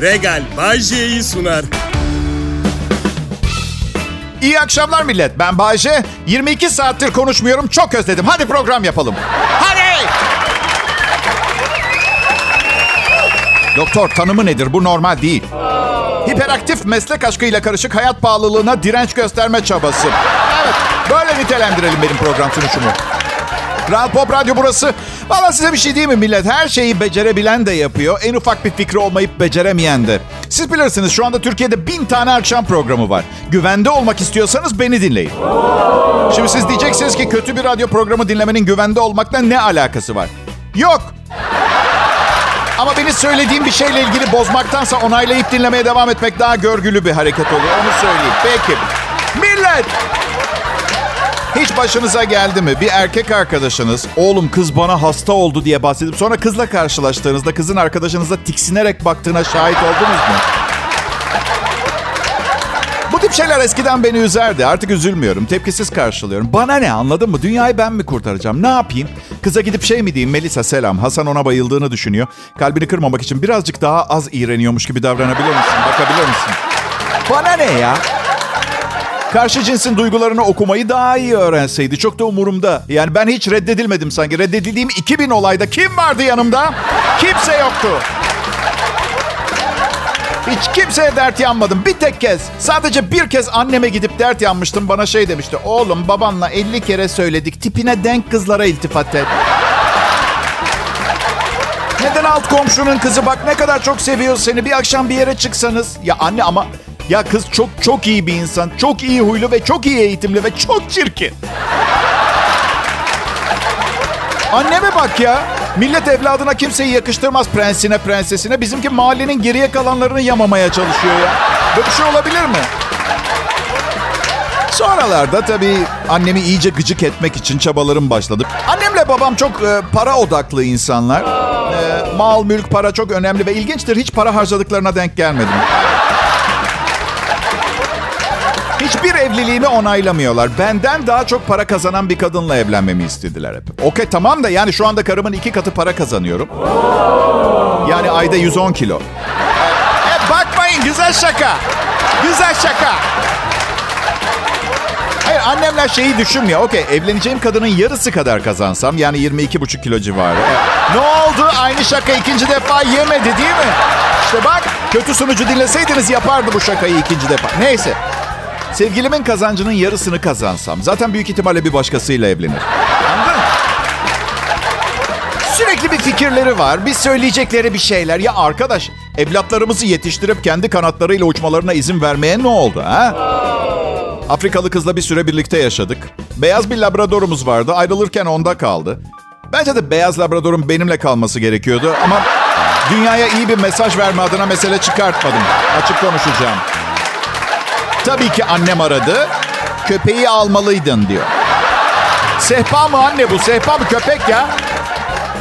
Regal Bajje'yi sunar. İyi akşamlar millet. Ben Bayce. 22 saattir konuşmuyorum. Çok özledim. Hadi program yapalım. Hadi! Doktor tanımı nedir? Bu normal değil. Hiperaktif meslek aşkıyla karışık hayat pahalılığına direnç gösterme çabası. Evet, böyle nitelendirelim benim program sunuşumu. Kral Pop Radyo burası. Valla size bir şey değil mi millet? Her şeyi becerebilen de yapıyor. En ufak bir fikri olmayıp beceremeyen de. Siz bilirsiniz şu anda Türkiye'de bin tane akşam programı var. Güvende olmak istiyorsanız beni dinleyin. Şimdi siz diyeceksiniz ki kötü bir radyo programı dinlemenin güvende olmakla ne alakası var? Yok. Ama beni söylediğim bir şeyle ilgili bozmaktansa onaylayıp dinlemeye devam etmek daha görgülü bir hareket oluyor. Onu söyleyeyim. Peki. Millet! Hiç başınıza geldi mi? Bir erkek arkadaşınız, oğlum kız bana hasta oldu diye bahsedip sonra kızla karşılaştığınızda kızın arkadaşınıza tiksinerek baktığına şahit oldunuz mu? Bu tip şeyler eskiden beni üzerdi. Artık üzülmüyorum. Tepkisiz karşılıyorum. Bana ne anladın mı? Dünyayı ben mi kurtaracağım? Ne yapayım? Kıza gidip şey mi diyeyim? Melisa selam. Hasan ona bayıldığını düşünüyor. Kalbini kırmamak için birazcık daha az iğreniyormuş gibi davranabilir misin? Bakabilir misin? Bana ne ya? Karşı cinsin duygularını okumayı daha iyi öğrenseydi. Çok da umurumda. Yani ben hiç reddedilmedim sanki. Reddedildiğim 2000 olayda kim vardı yanımda? Kimse yoktu. Hiç kimseye dert yanmadım. Bir tek kez. Sadece bir kez anneme gidip dert yanmıştım. Bana şey demişti. Oğlum babanla 50 kere söyledik. Tipine denk kızlara iltifat et. Neden alt komşunun kızı bak ne kadar çok seviyor seni. Bir akşam bir yere çıksanız. Ya anne ama ya kız çok çok iyi bir insan. Çok iyi huylu ve çok iyi eğitimli ve çok çirkin. Anneme bak ya. Millet evladına kimseyi yakıştırmaz prensine prensesine. Bizimki mahallenin geriye kalanlarını yamamaya çalışıyor ya. Böyle bir şey olabilir mi? Sonralarda tabii annemi iyice gıcık etmek için çabalarım başladı. Annemle babam çok e, para odaklı insanlar. E, mal, mülk, para çok önemli ve ilginçtir. Hiç para harcadıklarına denk gelmedim. Hiçbir evliliğimi onaylamıyorlar. Benden daha çok para kazanan bir kadınla evlenmemi istediler hep. Okey tamam da yani şu anda karımın iki katı para kazanıyorum. Yani ayda 110 kilo. E, bakmayın güzel şaka. Güzel şaka. Annemler şeyi düşünmüyor. Okey evleneceğim kadının yarısı kadar kazansam yani 22,5 kilo civarı. E, ne oldu? Aynı şaka ikinci defa yemedi değil mi? İşte bak kötü sunucu dinleseydiniz yapardı bu şakayı ikinci defa. Neyse. Sevgilimin kazancının yarısını kazansam zaten büyük ihtimalle bir başkasıyla evlenir. Anladın? Sürekli bir fikirleri var. Bir söyleyecekleri bir şeyler. Ya arkadaş evlatlarımızı yetiştirip kendi kanatlarıyla uçmalarına izin vermeye ne oldu ha? Afrikalı kızla bir süre birlikte yaşadık. Beyaz bir labradorumuz vardı. Ayrılırken onda kaldı. Bence de beyaz labradorun benimle kalması gerekiyordu ama dünyaya iyi bir mesaj verme adına mesele çıkartmadım. Açık konuşacağım. Tabii ki annem aradı. Köpeği almalıydın diyor. Sehpa mı anne bu? Sehpa mı köpek ya?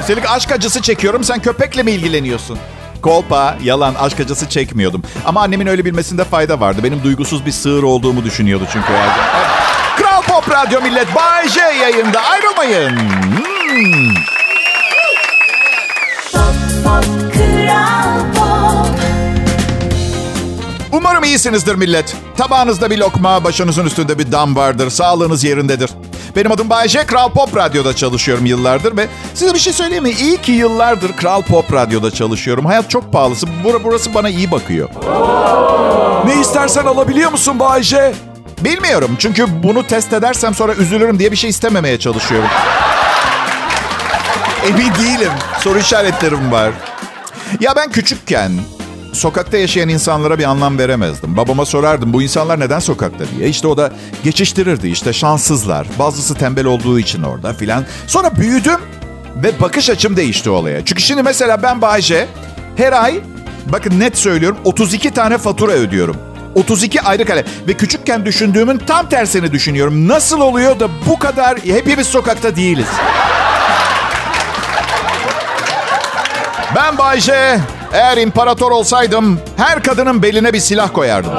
Üstelik aşk acısı çekiyorum. Sen köpekle mi ilgileniyorsun? Kolpa, yalan, aşk acısı çekmiyordum. Ama annemin öyle bilmesinde fayda vardı. Benim duygusuz bir sığır olduğumu düşünüyordu çünkü. Kral Pop Radyo Millet Bay J yayında. Ayrılmayın. Hmm. Umarım iyisinizdir millet. Tabağınızda bir lokma, başınızın üstünde bir dam vardır. Sağlığınız yerindedir. Benim adım Bayece. Kral Pop Radyo'da çalışıyorum yıllardır ve size bir şey söyleyeyim mi? İyi ki yıllardır Kral Pop Radyo'da çalışıyorum. Hayat çok pahalısı. Bur burası bana iyi bakıyor. Ne istersen alabiliyor musun Bayce? Bilmiyorum çünkü bunu test edersem sonra üzülürüm diye bir şey istememeye çalışıyorum. Emin değilim. Soru işaretlerim var. Ya ben küçükken sokakta yaşayan insanlara bir anlam veremezdim. Babama sorardım bu insanlar neden sokakta diye. İşte o da geçiştirirdi işte şanssızlar. Bazısı tembel olduğu için orada filan. Sonra büyüdüm ve bakış açım değişti olaya. Çünkü şimdi mesela ben Bayce her ay bakın net söylüyorum 32 tane fatura ödüyorum. 32 ayrı kale. Ve küçükken düşündüğümün tam tersini düşünüyorum. Nasıl oluyor da bu kadar hepimiz sokakta değiliz? Ben Bayce. Eğer imparator olsaydım her kadının beline bir silah koyardım.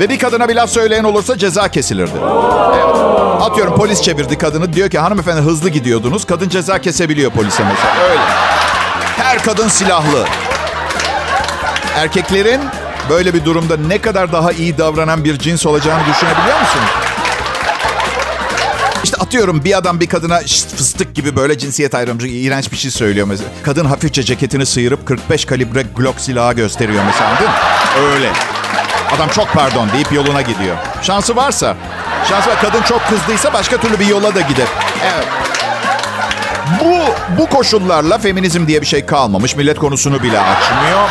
Ve bir kadına bir laf söyleyen olursa ceza kesilirdi. Evet. Atıyorum polis çevirdi kadını. Diyor ki hanımefendi hızlı gidiyordunuz. Kadın ceza kesebiliyor polise mesela. Öyle. Her kadın silahlı. erkeklerin böyle bir durumda ne kadar daha iyi davranan bir cins olacağını düşünebiliyor musun? İşte atıyorum bir adam bir kadına fıstık gibi böyle cinsiyet ayrımcı iğrenç bir şey söylüyor mesela. Kadın hafifçe ceketini sıyırıp 45 kalibre Glock silahı gösteriyor mesela değil mi? Öyle. Adam çok pardon deyip yoluna gidiyor. Şansı varsa. Şansı var. Kadın çok kızdıysa başka türlü bir yola da gider. Evet. Bu, bu koşullarla feminizm diye bir şey kalmamış. Millet konusunu bile açmıyor.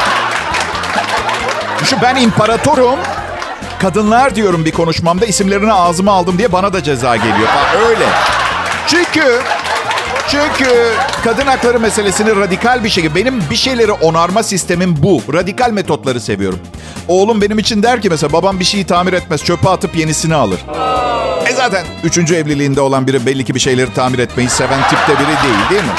Düşün ben imparatorum. Kadınlar diyorum bir konuşmamda isimlerini ağzıma aldım diye bana da ceza geliyor. Ha, öyle. Çünkü çünkü kadın hakları meselesini radikal bir şekilde benim bir şeyleri onarma sistemim bu. Radikal metotları seviyorum. Oğlum benim için der ki mesela babam bir şeyi tamir etmez çöpe atıp yenisini alır. E zaten üçüncü evliliğinde olan biri belli ki bir şeyleri tamir etmeyi seven tipte biri değil değil mi?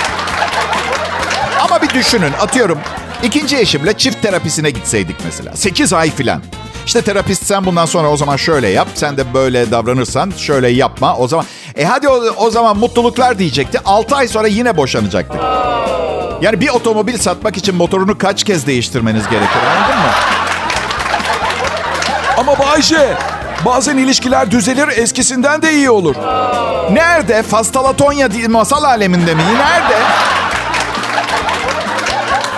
Ama bir düşünün atıyorum ikinci eşimle çift terapisine gitseydik mesela. 8 ay filan. İşte terapist sen bundan sonra o zaman şöyle yap. Sen de böyle davranırsan şöyle yapma. O zaman e hadi o, o zaman mutluluklar diyecekti. 6 ay sonra yine boşanacaktık. Yani bir otomobil satmak için motorunu kaç kez değiştirmeniz gerekir anladın mı? Ama Bayce, bazen ilişkiler düzelir eskisinden de iyi olur. Nerede? Fastalatonya masal aleminde mi? Nerede?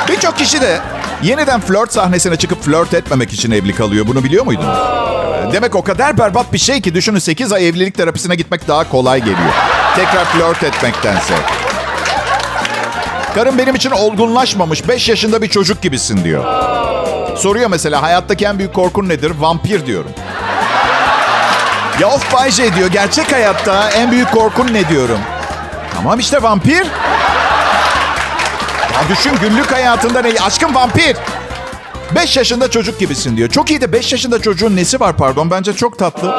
Birçok kişi de yeniden flört sahnesine çıkıp flört etmemek için evli kalıyor. Bunu biliyor muydunuz? Demek o kadar berbat bir şey ki düşünün 8 ay evlilik terapisine gitmek daha kolay geliyor. Tekrar flört etmektense. Karım benim için olgunlaşmamış 5 yaşında bir çocuk gibisin diyor. Soruyor mesela hayattaki en büyük korkun nedir? Vampir diyorum. Ya of Bayce diyor gerçek hayatta en büyük korkun ne diyorum. Tamam işte vampir. Düşün günlük hayatında ne? Aşkım vampir. 5 yaşında çocuk gibisin diyor. Çok iyi de 5 yaşında çocuğun nesi var pardon? Bence çok tatlı.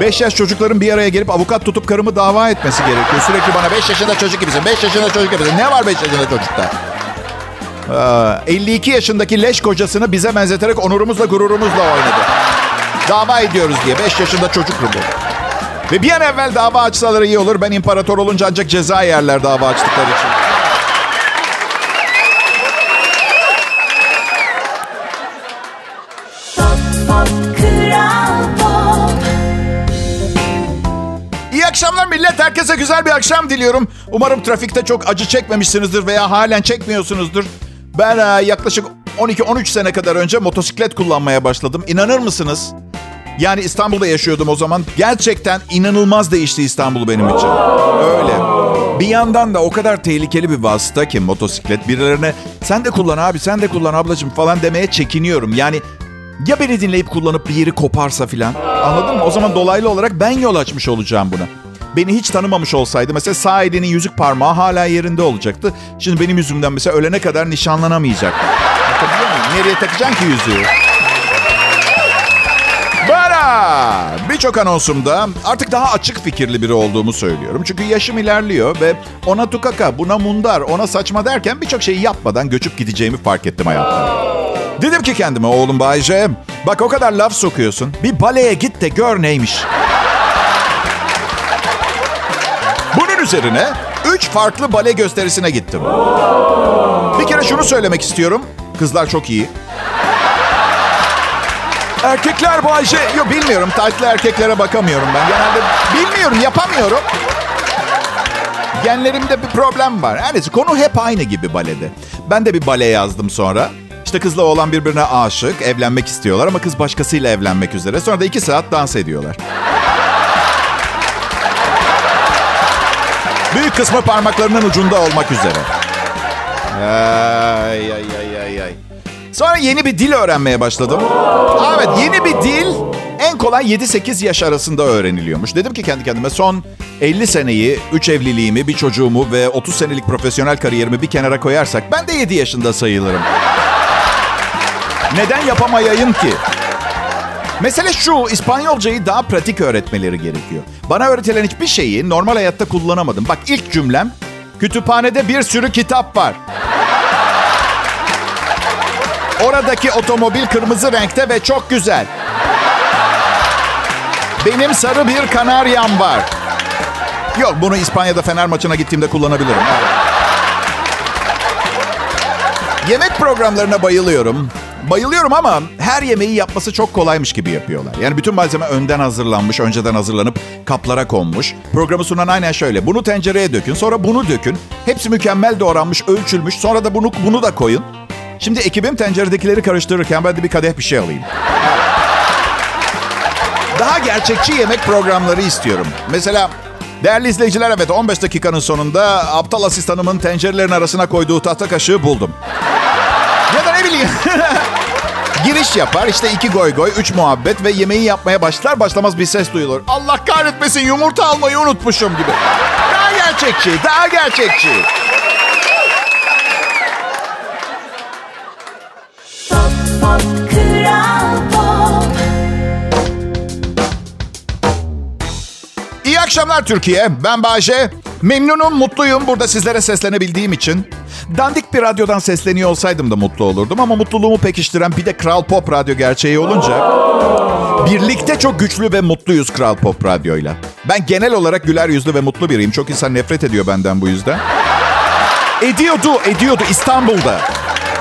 5 yaş çocukların bir araya gelip avukat tutup karımı dava etmesi gerekiyor. Sürekli bana 5 yaşında çocuk gibisin, 5 yaşında çocuk gibisin. Ne var 5 yaşında çocukta? Ee, 52 yaşındaki leş kocasını bize benzeterek onurumuzla gururumuzla oynadı. Dava ediyoruz diye 5 yaşında çocuk bu. Ve bir an evvel dava açsalar iyi olur. Ben imparator olunca ancak ceza yerler dava açtıkları için. Herkese güzel bir akşam diliyorum. Umarım trafikte çok acı çekmemişsinizdir veya halen çekmiyorsunuzdur. Ben e, yaklaşık 12-13 sene kadar önce motosiklet kullanmaya başladım. İnanır mısınız? Yani İstanbul'da yaşıyordum o zaman. Gerçekten inanılmaz değişti İstanbul benim için. Öyle. Bir yandan da o kadar tehlikeli bir vasıta ki motosiklet. Birilerine sen de kullan abi sen de kullan ablacığım falan demeye çekiniyorum. Yani ya beni dinleyip kullanıp bir yeri koparsa filan. Anladın mı? O zaman dolaylı olarak ben yol açmış olacağım buna. Beni hiç tanımamış olsaydı mesela sağ elinin yüzük parmağı hala yerinde olacaktı. Şimdi benim yüzümden mesela ölene kadar nişanlanamayacak. Nereye takacaksın ki yüzüğü? Bara! Birçok anonsumda artık daha açık fikirli biri olduğumu söylüyorum. Çünkü yaşım ilerliyor ve ona tukaka, buna mundar, ona saçma derken birçok şeyi yapmadan göçüp gideceğimi fark ettim hayatta. Dedim ki kendime oğlum Bayce, bak o kadar laf sokuyorsun. Bir baleye git de gör neymiş. Üzerine üç farklı bale gösterisine gittim. Bir kere şunu söylemek istiyorum. Kızlar çok iyi. Erkekler Bayce. Yok bilmiyorum. Taytlı erkeklere bakamıyorum ben. Genelde bilmiyorum, yapamıyorum. Genlerimde bir problem var. Yani konu hep aynı gibi balede. Ben de bir bale yazdım sonra. İşte kızla oğlan birbirine aşık, evlenmek istiyorlar ama kız başkasıyla evlenmek üzere. Sonra da iki saat dans ediyorlar. Büyük kısmı parmaklarının ucunda olmak üzere. Ay ay ay ay ay. Sonra yeni bir dil öğrenmeye başladım. Evet yeni bir dil en kolay 7-8 yaş arasında öğreniliyormuş. Dedim ki kendi kendime son 50 seneyi, 3 evliliğimi, bir çocuğumu ve 30 senelik profesyonel kariyerimi bir kenara koyarsak ben de 7 yaşında sayılırım. Neden yapamayayım ki? Mesele şu, İspanyolcayı daha pratik öğretmeleri gerekiyor. Bana öğretilen hiçbir şeyi normal hayatta kullanamadım. Bak ilk cümlem, kütüphanede bir sürü kitap var. Oradaki otomobil kırmızı renkte ve çok güzel. Benim sarı bir kanaryam var. Yok bunu İspanya'da Fener maçına gittiğimde kullanabilirim. Yemek programlarına bayılıyorum. Bayılıyorum ama her yemeği yapması çok kolaymış gibi yapıyorlar. Yani bütün malzeme önden hazırlanmış, önceden hazırlanıp kaplara konmuş. Programı sunan aynen şöyle. Bunu tencereye dökün, sonra bunu dökün. Hepsi mükemmel doğranmış, ölçülmüş. Sonra da bunu bunu da koyun. Şimdi ekibim tenceredekileri karıştırırken ben de bir kadeh bir şey alayım. Daha gerçekçi yemek programları istiyorum. Mesela değerli izleyiciler evet 15 dakikanın sonunda aptal asistanımın tencerelerin arasına koyduğu tahta kaşığı buldum. Ya da ne bileyim. Giriş yapar işte iki goy goy, üç muhabbet ve yemeği yapmaya başlar başlamaz bir ses duyulur. Allah kahretmesin yumurta almayı unutmuşum gibi. Daha gerçekçi, daha gerçekçi. Pop pop kral pop İyi akşamlar Türkiye. Ben Bayce. Memnunum, mutluyum burada sizlere seslenebildiğim için. Dandik bir radyodan sesleniyor olsaydım da mutlu olurdum ama mutluluğumu pekiştiren bir de Kral Pop Radyo gerçeği olunca... Birlikte çok güçlü ve mutluyuz Kral Pop Radyo'yla. Ben genel olarak güler yüzlü ve mutlu biriyim. Çok insan nefret ediyor benden bu yüzden. Ediyordu, ediyordu İstanbul'da.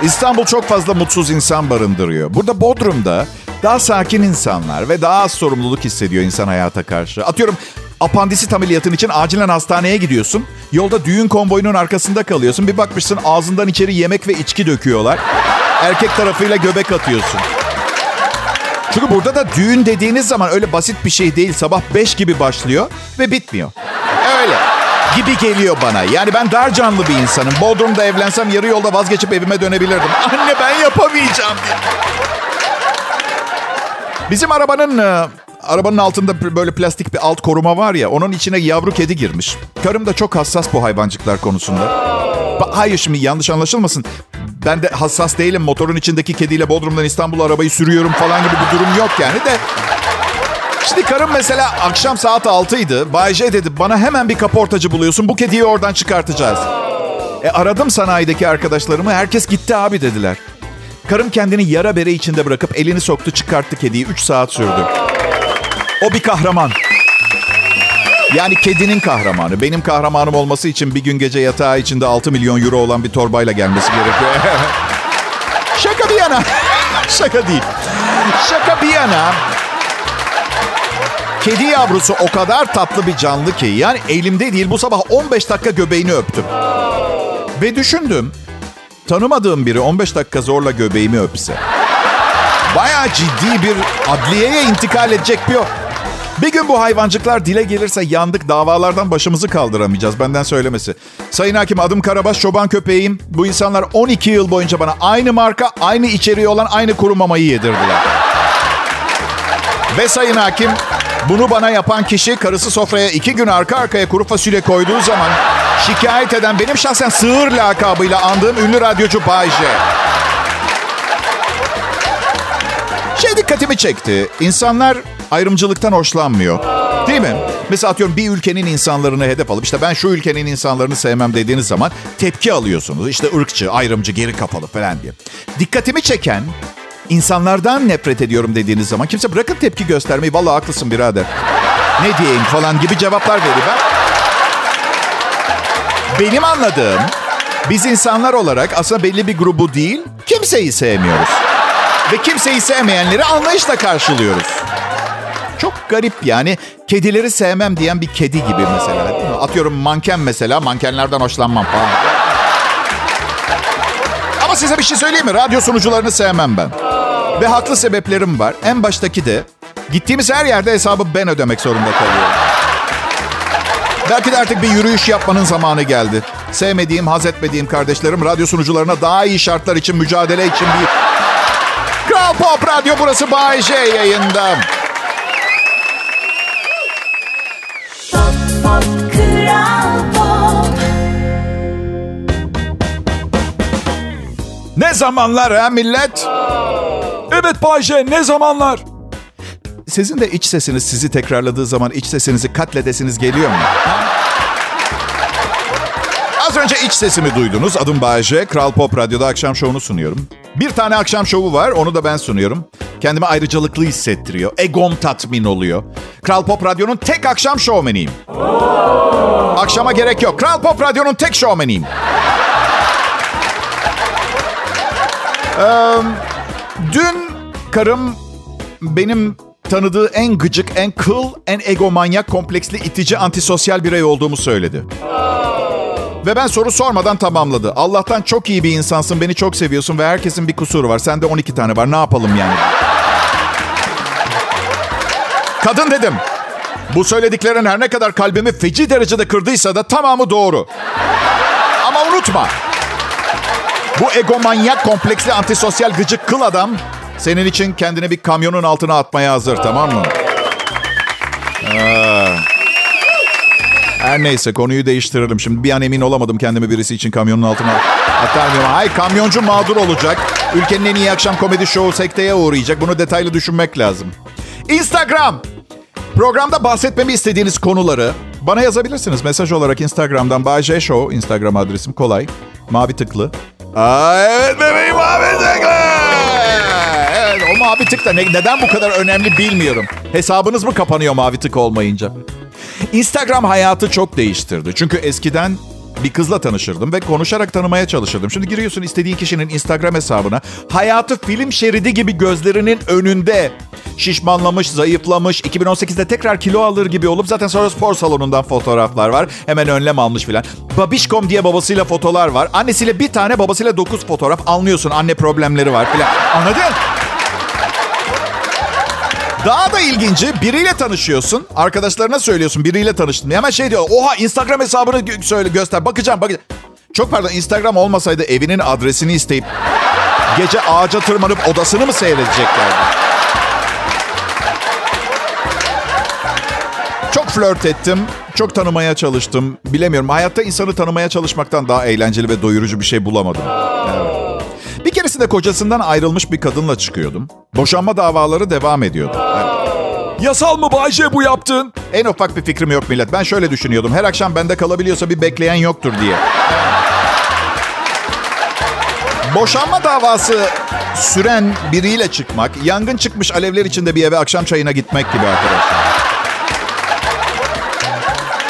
İstanbul çok fazla mutsuz insan barındırıyor. Burada Bodrum'da daha sakin insanlar ve daha az sorumluluk hissediyor insan hayata karşı. Atıyorum apandisit ameliyatın için acilen hastaneye gidiyorsun. Yolda düğün konvoyunun arkasında kalıyorsun. Bir bakmışsın ağzından içeri yemek ve içki döküyorlar. Erkek tarafıyla göbek atıyorsun. Çünkü burada da düğün dediğiniz zaman öyle basit bir şey değil. Sabah 5 gibi başlıyor ve bitmiyor. Öyle gibi geliyor bana. Yani ben dar canlı bir insanım. Bodrum'da evlensem yarı yolda vazgeçip evime dönebilirdim. Anne ben yapamayacağım diye. Bizim arabanın e, arabanın altında böyle plastik bir alt koruma var ya. Onun içine yavru kedi girmiş. Karım da çok hassas bu hayvancıklar konusunda. Hayır şimdi yanlış anlaşılmasın. Ben de hassas değilim. Motorun içindeki kediyle Bodrum'dan İstanbul'a arabayı sürüyorum falan gibi bir durum yok yani de. Şimdi karım mesela akşam saat 6'ydı. Bay J dedi bana hemen bir kaportacı buluyorsun. Bu kediyi oradan çıkartacağız. E aradım sanayideki arkadaşlarımı. Herkes gitti abi dediler. Karım kendini yara bere içinde bırakıp elini soktu çıkarttı kediyi. 3 saat sürdü. O bir kahraman. Yani kedinin kahramanı. Benim kahramanım olması için bir gün gece yatağı içinde 6 milyon euro olan bir torbayla gelmesi gerekiyor. Şaka bir yana. Şaka değil. Şaka bir yana. Kedi yavrusu o kadar tatlı bir canlı ki. Yani elimde değil bu sabah 15 dakika göbeğini öptüm. Ve düşündüm. Tanımadığım biri 15 dakika zorla göbeğimi öpse. Bayağı ciddi bir adliyeye intikal edecek bir o. Bir gün bu hayvancıklar dile gelirse yandık davalardan başımızı kaldıramayacağız benden söylemesi. Sayın Hakim adım Karabaş çoban köpeğim. Bu insanlar 12 yıl boyunca bana aynı marka, aynı içeriği olan aynı kuru mamayı yedirdiler. Ve Sayın Hakim bunu bana yapan kişi karısı sofraya iki gün arka arkaya kuru fasulye koyduğu zaman şikayet eden benim şahsen sığır lakabıyla andığım ünlü radyocu Bay J. Şey dikkatimi çekti. İnsanlar ayrımcılıktan hoşlanmıyor. Değil mi? Mesela atıyorum bir ülkenin insanlarını hedef alıp işte ben şu ülkenin insanlarını sevmem dediğiniz zaman tepki alıyorsunuz. İşte ırkçı, ayrımcı, geri kafalı falan diye. Dikkatimi çeken insanlardan nefret ediyorum dediğiniz zaman kimse bırakın tepki göstermeyi. Vallahi haklısın birader. Ne diyeyim falan gibi cevaplar veriyor. Ben... Benim anladığım biz insanlar olarak aslında belli bir grubu değil kimseyi sevmiyoruz. Ve kimseyi sevmeyenleri anlayışla karşılıyoruz. Çok garip yani. Kedileri sevmem diyen bir kedi gibi mesela. Atıyorum manken mesela. Mankenlerden hoşlanmam falan. Ama size bir şey söyleyeyim mi? Radyo sunucularını sevmem ben. Ve haklı sebeplerim var. En baştaki de gittiğimiz her yerde hesabı ben ödemek zorunda kalıyorum. Belki de artık bir yürüyüş yapmanın zamanı geldi. Sevmediğim, haz etmediğim kardeşlerim radyo sunucularına daha iyi şartlar için, mücadele için bir... Kral Pop Radyo burası Bay J yayında. pop pop kral pop Ne zamanlar ha millet? Evet Bayce ne zamanlar? Sizin de iç sesiniz sizi tekrarladığı zaman iç sesinizi katledesiniz geliyor mu? Az önce iç sesimi duydunuz. Adım Bayece. Kral Pop Radyo'da akşam şovunu sunuyorum. Bir tane akşam şovu var. Onu da ben sunuyorum. Kendimi ayrıcalıklı hissettiriyor. Egom tatmin oluyor. Kral Pop Radyo'nun tek akşam şovmeniyim. Akşama gerek yok. Kral Pop Radyo'nun tek şovmeniyim. Eee Dün karım benim tanıdığı en gıcık, en kıl, en egomanyak, kompleksli, itici, antisosyal birey olduğumu söyledi. Ve ben soru sormadan tamamladı. Allah'tan çok iyi bir insansın, beni çok seviyorsun ve herkesin bir kusuru var. Sende 12 tane var, ne yapalım yani? Kadın dedim. Bu söylediklerin her ne kadar kalbimi feci derecede kırdıysa da tamamı doğru. Ama unutma. Bu egomanyak, kompleksli, antisosyal, gıcık kıl adam senin için kendini bir kamyonun altına atmaya hazır tamam mı? Aa. Her neyse konuyu değiştirelim. Şimdi bir an emin olamadım kendimi birisi için kamyonun altına atar mıyım? Hayır kamyoncu mağdur olacak. Ülkenin en iyi akşam komedi şovu sekteye uğrayacak. Bunu detaylı düşünmek lazım. Instagram. Programda bahsetmemi istediğiniz konuları bana yazabilirsiniz. Mesaj olarak Instagram'dan Bay J Show. Instagram adresim kolay. Mavi tıklı. Aa, evet bebeğim mavi tıklı. Mavi tık da ne, neden bu kadar önemli bilmiyorum. Hesabınız mı kapanıyor mavi tık olmayınca? Instagram hayatı çok değiştirdi. Çünkü eskiden bir kızla tanışırdım ve konuşarak tanımaya çalışırdım. Şimdi giriyorsun istediğin kişinin Instagram hesabına. Hayatı film şeridi gibi gözlerinin önünde. Şişmanlamış, zayıflamış, 2018'de tekrar kilo alır gibi olup zaten sonra spor salonundan fotoğraflar var. Hemen önlem almış filan. Babişkom diye babasıyla fotolar var. Annesiyle bir tane, babasıyla dokuz fotoğraf. Anlıyorsun anne problemleri var filan. Anladın? Daha da ilginci biriyle tanışıyorsun. Arkadaşlarına söylüyorsun biriyle tanıştım. Hemen şey diyor. Oha Instagram hesabını söyle göster. Bakacağım bakacağım. Çok pardon Instagram olmasaydı evinin adresini isteyip gece ağaca tırmanıp odasını mı seyredeceklerdi? Çok flört ettim. Çok tanımaya çalıştım. Bilemiyorum. Hayatta insanı tanımaya çalışmaktan daha eğlenceli ve doyurucu bir şey bulamadım. Evet. Bir keresinde kocasından ayrılmış bir kadınla çıkıyordum. Boşanma davaları devam ediyordu. Evet. Yasal mı Bayce bu yaptın? En ufak bir fikrim yok millet. Ben şöyle düşünüyordum. Her akşam bende kalabiliyorsa bir bekleyen yoktur diye. Boşanma davası süren biriyle çıkmak, yangın çıkmış alevler içinde bir eve akşam çayına gitmek gibi arkadaşlar.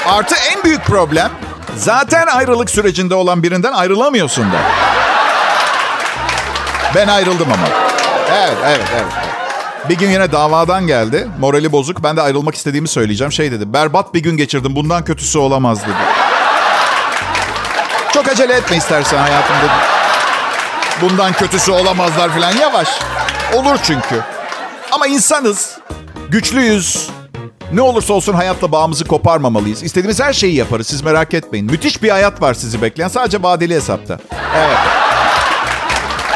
Artı en büyük problem zaten ayrılık sürecinde olan birinden ayrılamıyorsun da. Ben ayrıldım ama. Evet, evet, evet. Bir gün yine davadan geldi. Morali bozuk. Ben de ayrılmak istediğimi söyleyeceğim. Şey dedi. Berbat bir gün geçirdim. Bundan kötüsü olamaz dedi. Çok acele etme istersen hayatım dedi. Bundan kötüsü olamazlar falan. Yavaş. Olur çünkü. Ama insanız. Güçlüyüz. Ne olursa olsun hayatla bağımızı koparmamalıyız. İstediğimiz her şeyi yaparız. Siz merak etmeyin. Müthiş bir hayat var sizi bekleyen. Sadece vadeli hesapta. Evet.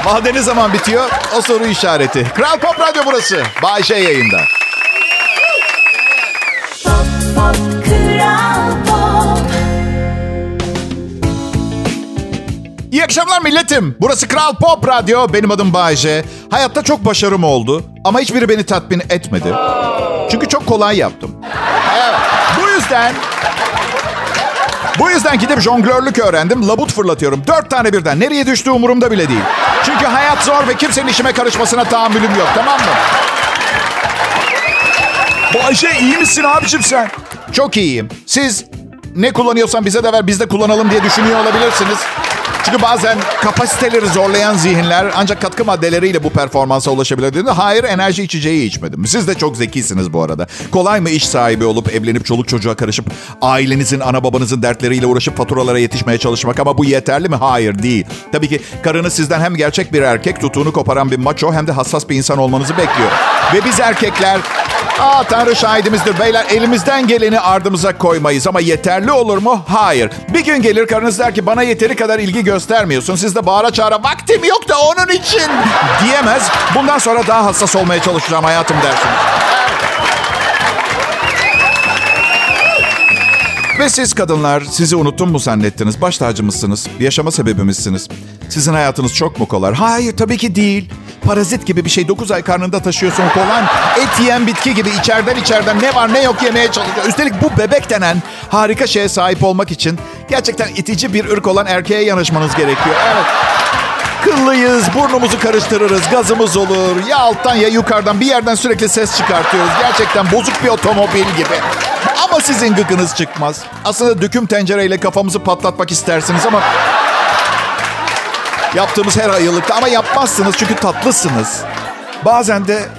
Vade ne zaman bitiyor? O soru işareti. Kral Pop Radyo burası. Bay J yayında. Pop pop kral pop İyi akşamlar milletim. Burası Kral Pop Radyo. Benim adım Bay J. Hayatta çok başarım oldu. Ama hiçbiri beni tatmin etmedi. Çünkü çok kolay yaptım. Evet. Bu yüzden... Bu yüzden gidip jonglörlük öğrendim. Labut fırlatıyorum. Dört tane birden. Nereye düştüğü umurumda bile değil. Çünkü hayat zor ve kimsenin işime karışmasına tahammülüm yok. Tamam mı? Bayce iyi misin abicim sen? Çok iyiyim. Siz ne kullanıyorsan bize de ver biz de kullanalım diye düşünüyor olabilirsiniz. Çünkü bazen kapasiteleri zorlayan zihinler ancak katkı maddeleriyle bu performansa ulaşabilir. Hayır enerji içeceği içmedim. Siz de çok zekisiniz bu arada. Kolay mı iş sahibi olup evlenip çoluk çocuğa karışıp ailenizin ana babanızın dertleriyle uğraşıp faturalara yetişmeye çalışmak ama bu yeterli mi? Hayır değil. Tabii ki karınız sizden hem gerçek bir erkek tutuğunu koparan bir maço hem de hassas bir insan olmanızı bekliyor. Ve biz erkekler Aa Tanrı şahidimizdir beyler elimizden geleni ardımıza koymayız ama yeterli olur mu? Hayır. Bir gün gelir karınız der ki bana yeteri kadar ilgi göstermiyorsun. Siz de bağıra çağıra vaktim yok da onun için diyemez. Bundan sonra daha hassas olmaya çalışacağım hayatım dersiniz. Ve siz kadınlar sizi unuttum mu zannettiniz? Baş tacımızsınız. Yaşama sebebimizsiniz. Sizin hayatınız çok mu kolay? Hayır tabii ki değil. Parazit gibi bir şey 9 ay karnında taşıyorsun kolan. Et yiyen bitki gibi içeriden içeriden ne var ne yok yemeye çalışıyor. Üstelik bu bebek denen harika şeye sahip olmak için gerçekten itici bir ırk olan erkeğe yanaşmanız gerekiyor. Evet. Kıllıyız, burnumuzu karıştırırız, gazımız olur. Ya alttan ya yukarıdan bir yerden sürekli ses çıkartıyoruz. Gerçekten bozuk bir otomobil gibi. Ama sizin gıkınız çıkmaz. Aslında döküm tencereyle kafamızı patlatmak istersiniz ama... Yaptığımız her ayılıkta ama yapmazsınız çünkü tatlısınız. Bazen de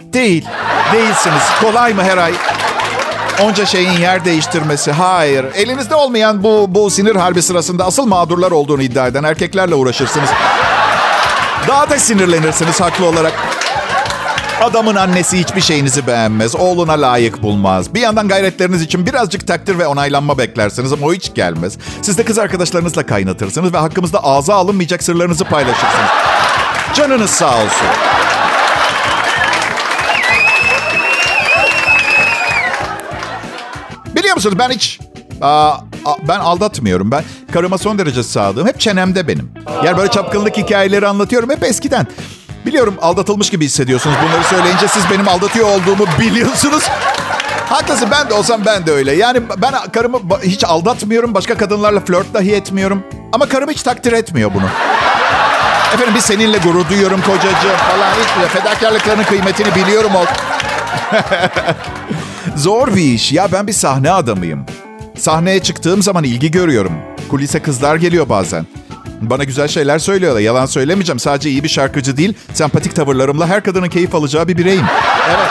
değil. Değilsiniz. Kolay mı her ay? Onca şeyin yer değiştirmesi. Hayır. Elinizde olmayan bu, bu sinir harbi sırasında asıl mağdurlar olduğunu iddia eden erkeklerle uğraşırsınız. Daha da sinirlenirsiniz haklı olarak. Adamın annesi hiçbir şeyinizi beğenmez. Oğluna layık bulmaz. Bir yandan gayretleriniz için birazcık takdir ve onaylanma beklersiniz ama o hiç gelmez. Siz de kız arkadaşlarınızla kaynatırsınız ve hakkımızda ağza alınmayacak sırlarınızı paylaşırsınız. Canınız sağ olsun. Biliyor musunuz ben hiç... Aa, ben aldatmıyorum. Ben karıma son derece sadığım. Hep çenemde benim. Yani böyle çapkınlık hikayeleri anlatıyorum. Hep eskiden. Biliyorum aldatılmış gibi hissediyorsunuz. Bunları söyleyince siz benim aldatıyor olduğumu biliyorsunuz. Haklısın ben de olsam ben de öyle. Yani ben karımı hiç aldatmıyorum. Başka kadınlarla flört dahi etmiyorum. Ama karım hiç takdir etmiyor bunu. Efendim biz seninle gurur duyuyorum kocacığım falan. Hiç fedakarlıklarının kıymetini biliyorum. Zor bir iş. Ya ben bir sahne adamıyım. Sahneye çıktığım zaman ilgi görüyorum. Kulise kızlar geliyor bazen. Bana güzel şeyler söylüyorlar. Yalan söylemeyeceğim. Sadece iyi bir şarkıcı değil, sempatik tavırlarımla her kadının keyif alacağı bir bireyim. Evet.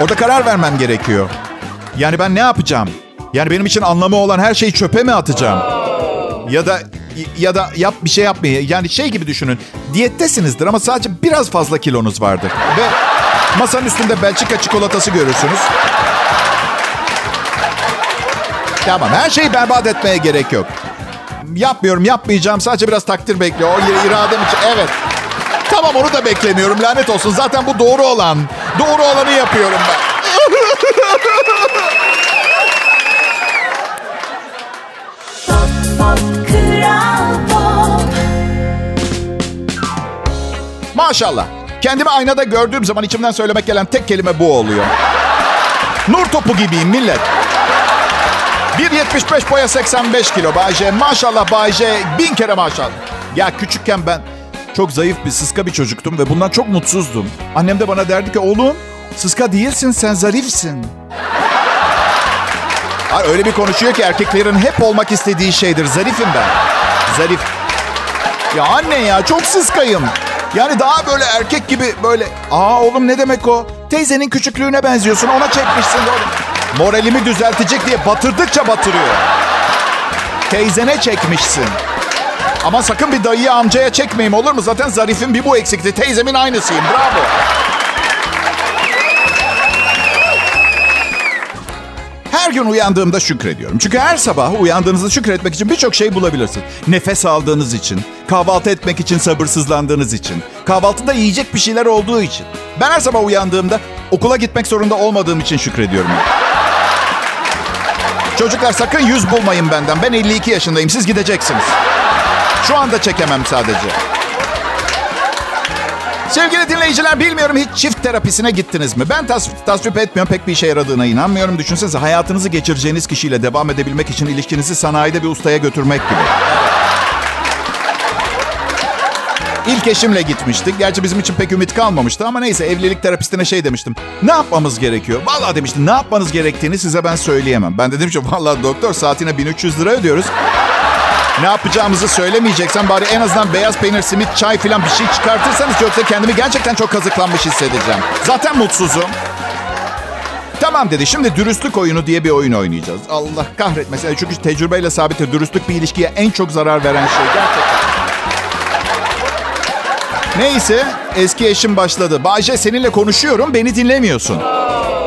Orada karar vermem gerekiyor. Yani ben ne yapacağım? Yani benim için anlamı olan her şeyi çöpe mi atacağım? Ya da ya da yap bir şey yapmayı. Yani şey gibi düşünün. Diyettesinizdir ama sadece biraz fazla kilonuz vardır. Ve masanın üstünde Belçika çikolatası görürsünüz. Tamam her şeyi berbat etmeye gerek yok. Yapmıyorum yapmayacağım sadece biraz takdir bekliyor. O ir- iradem için evet. Tamam onu da beklemiyorum lanet olsun. Zaten bu doğru olan. Doğru olanı yapıyorum ben. Pop Pop Kral Pop Maşallah. Kendimi aynada gördüğüm zaman içimden söylemek gelen tek kelime bu oluyor. Nur topu gibiyim millet. 1.75 boya 85 kilo Bayce. Maşallah Bayce. Bin kere maşallah. Ya küçükken ben çok zayıf bir sıska bir çocuktum ve bundan çok mutsuzdum. Annem de bana derdi ki oğlum sıska değilsin sen zarifsin. Ha, öyle bir konuşuyor ki erkeklerin hep olmak istediği şeydir. Zarifim ben. Zarif. Ya anne ya çok sıskayım. Yani daha böyle erkek gibi böyle... Aa oğlum ne demek o? Teyzenin küçüklüğüne benziyorsun ona çekmişsin. oğlum. Moralimi düzeltecek diye batırdıkça batırıyor. Teyzene çekmişsin. Ama sakın bir dayıya amcaya çekmeyeyim olur mu? Zaten zarifin bir bu eksikti. Teyzemin aynısıyım. Bravo. Her gün uyandığımda şükrediyorum. Çünkü her sabah uyandığınızda şükretmek için birçok şey bulabilirsiniz. Nefes aldığınız için, kahvaltı etmek için sabırsızlandığınız için, kahvaltıda yiyecek bir şeyler olduğu için. Ben her sabah uyandığımda okula gitmek zorunda olmadığım için şükrediyorum. Çocuklar sakın yüz bulmayın benden. Ben 52 yaşındayım. Siz gideceksiniz. Şu anda çekemem sadece. Sevgili dinleyiciler bilmiyorum hiç çift terapisine gittiniz mi? Ben tas tasvip etmiyorum pek bir işe yaradığına inanmıyorum. Düşünsenize hayatınızı geçireceğiniz kişiyle devam edebilmek için ilişkinizi sanayide bir ustaya götürmek gibi. İlk eşimle gitmiştik. Gerçi bizim için pek ümit kalmamıştı ama neyse evlilik terapistine şey demiştim. Ne yapmamız gerekiyor? Vallahi demişti ne yapmanız gerektiğini size ben söyleyemem. Ben de dedim ki vallahi doktor saatine 1300 lira ödüyoruz. Ne yapacağımızı söylemeyeceksen bari en azından beyaz peynir, simit, çay falan bir şey çıkartırsanız yoksa kendimi gerçekten çok kazıklanmış hissedeceğim. Zaten mutsuzum. Tamam dedi. Şimdi dürüstlük oyunu diye bir oyun oynayacağız. Allah kahretmesin. Çünkü tecrübeyle sabittir. Dürüstlük bir ilişkiye en çok zarar veren şey. Gerçekten. Neyse eski eşim başladı. Bayce seninle konuşuyorum beni dinlemiyorsun.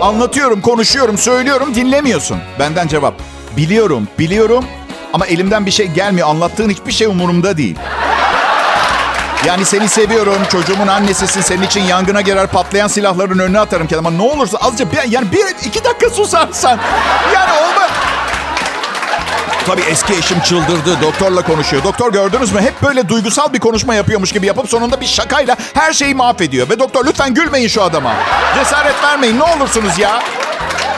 Anlatıyorum, konuşuyorum, söylüyorum dinlemiyorsun. Benden cevap. Biliyorum, biliyorum ama elimden bir şey gelmiyor. Anlattığın hiçbir şey umurumda değil. Yani seni seviyorum, çocuğumun annesisin. Senin için yangına girer, patlayan silahların önüne atarım kendime. Ama ne olursa azıcık bir, yani bir iki dakika susarsan. Yani olmaz. Tabii eski eşim çıldırdı. Doktorla konuşuyor. Doktor gördünüz mü? Hep böyle duygusal bir konuşma yapıyormuş gibi yapıp sonunda bir şakayla her şeyi mahvediyor. Ve doktor lütfen gülmeyin şu adama. Cesaret vermeyin ne olursunuz ya.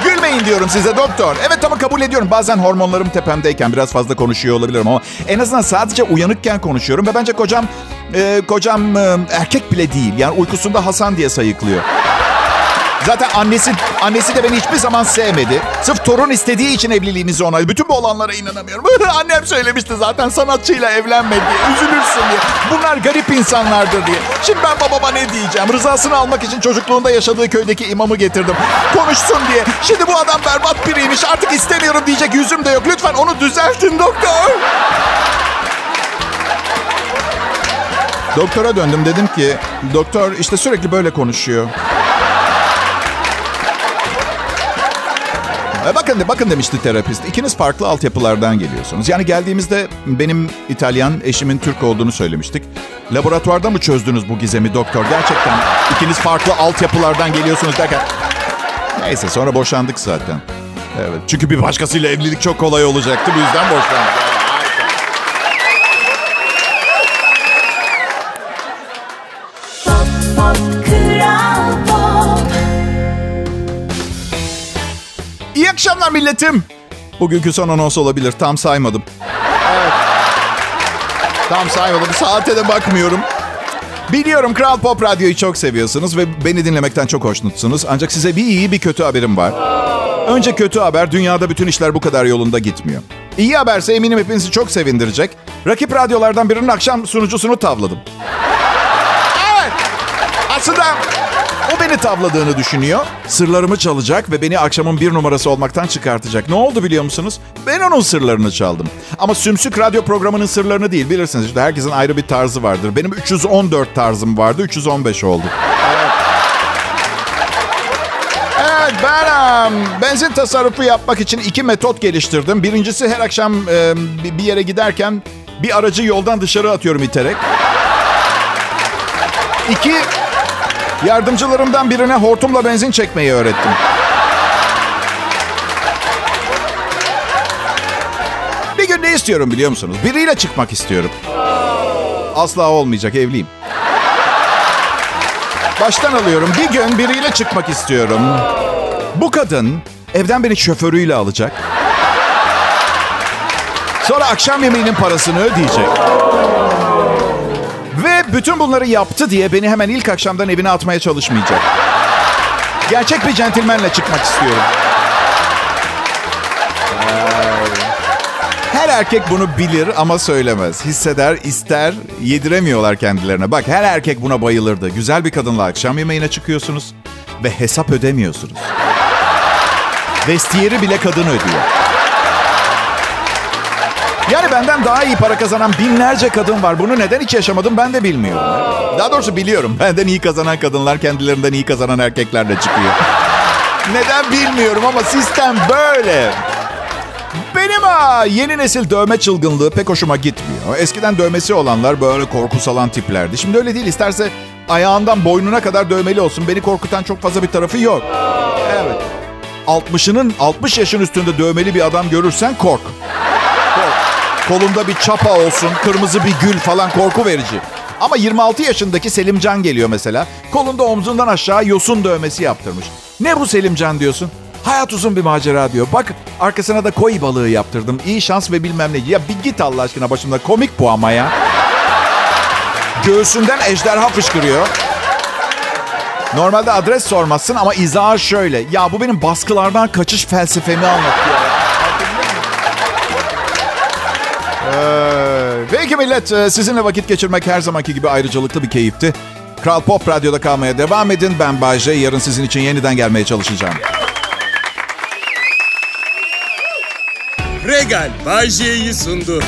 Gülmeyin diyorum size doktor. Evet ama kabul ediyorum. Bazen hormonlarım tepemdeyken biraz fazla konuşuyor olabilirim ama en azından sadece uyanıkken konuşuyorum ve bence kocam e, kocam e, erkek bile değil. Yani uykusunda Hasan diye sayıklıyor. Zaten annesi annesi de beni hiçbir zaman sevmedi. Sırf torun istediği için evliliğimizi onayladı. Bütün bu olanlara inanamıyorum. Annem söylemişti zaten sanatçıyla evlenme diye. Üzülürsün diye. Bunlar garip insanlardır diye. Şimdi ben babama ne diyeceğim? Rızasını almak için çocukluğunda yaşadığı köydeki imamı getirdim. Konuşsun diye. Şimdi bu adam berbat biriymiş. Artık istemiyorum diyecek yüzüm de yok. Lütfen onu düzeltin doktor. Doktora döndüm dedim ki doktor işte sürekli böyle konuşuyor. Bakın de bakın demişti terapist. İkiniz farklı altyapılardan geliyorsunuz. Yani geldiğimizde benim İtalyan, eşimin Türk olduğunu söylemiştik. Laboratuvarda mı çözdünüz bu gizemi doktor? Gerçekten ikiniz farklı altyapılardan geliyorsunuz derken. Neyse sonra boşandık zaten. Evet. Çünkü bir başkasıyla evlilik çok kolay olacaktı. Bu yüzden boşandık. Akşamlar milletim. Bugünkü son anons olabilir. Tam saymadım. Evet. Tam saymadım. Saate de bakmıyorum. Biliyorum Kral Pop Radyo'yu çok seviyorsunuz ve beni dinlemekten çok hoşnutsunuz. Ancak size bir iyi bir kötü haberim var. Önce kötü haber, dünyada bütün işler bu kadar yolunda gitmiyor. İyi haberse eminim hepinizi çok sevindirecek. Rakip radyolardan birinin akşam sunucusunu tavladım. Evet. Aslında o beni tavladığını düşünüyor. Sırlarımı çalacak ve beni akşamın bir numarası olmaktan çıkartacak. Ne oldu biliyor musunuz? Ben onun sırlarını çaldım. Ama Sümsük radyo programının sırlarını değil. Bilirsiniz işte herkesin ayrı bir tarzı vardır. Benim 314 tarzım vardı. 315 oldu. Evet ben em, benzin tasarrufu yapmak için iki metot geliştirdim. Birincisi her akşam bir- bir yere giderken bir aracı yoldan dışarı atıyorum iterek. İki, yardımcılarımdan birine hortumla benzin çekmeyi öğrettim. Bir gün ne istiyorum biliyor musunuz? Biriyle çıkmak istiyorum. Asla olmayacak, evliyim. Baştan alıyorum. Bir gün biriyle çıkmak istiyorum. Bu kadın evden beni şoförüyle alacak. Sonra akşam yemeğinin parasını ödeyecek. Bütün bunları yaptı diye beni hemen ilk akşamdan evine atmaya çalışmayacak. Gerçek bir centilmenle çıkmak istiyorum. Her erkek bunu bilir ama söylemez. Hisseder, ister, yediremiyorlar kendilerine. Bak her erkek buna bayılırdı. Güzel bir kadınla akşam yemeğine çıkıyorsunuz ve hesap ödemiyorsunuz. Vestiyeri bile kadın ödüyor. Yani benden daha iyi para kazanan binlerce kadın var. Bunu neden hiç yaşamadım ben de bilmiyorum. Daha doğrusu biliyorum. Benden iyi kazanan kadınlar kendilerinden iyi kazanan erkeklerle çıkıyor. neden bilmiyorum ama sistem böyle. Benim ha yeni nesil dövme çılgınlığı pek hoşuma gitmiyor. Eskiden dövmesi olanlar böyle korku salan tiplerdi. Şimdi öyle değil. İsterse ayağından boynuna kadar dövmeli olsun. Beni korkutan çok fazla bir tarafı yok. Evet. 60'ının 60 yaşın üstünde dövmeli bir adam görürsen kork. Kolunda bir çapa olsun, kırmızı bir gül falan korku verici. Ama 26 yaşındaki Selimcan geliyor mesela. Kolunda omzundan aşağı yosun dövmesi yaptırmış. Ne bu Selimcan diyorsun? Hayat uzun bir macera diyor. Bak arkasına da koi balığı yaptırdım. İyi şans ve bilmem ne. Ya bir git Allah aşkına başımda. Komik bu ama ya. Göğsünden ejderha fışkırıyor. Normalde adres sormazsın ama izahı şöyle. Ya bu benim baskılardan kaçış felsefemi anlatıyor. Ee, peki millet e, sizinle vakit geçirmek her zamanki gibi ayrıcalıklı bir keyifti. Kral Pop Radyo'da kalmaya devam edin. Ben Bayce. Yarın sizin için yeniden gelmeye çalışacağım. Regal Bay J'yi sundu.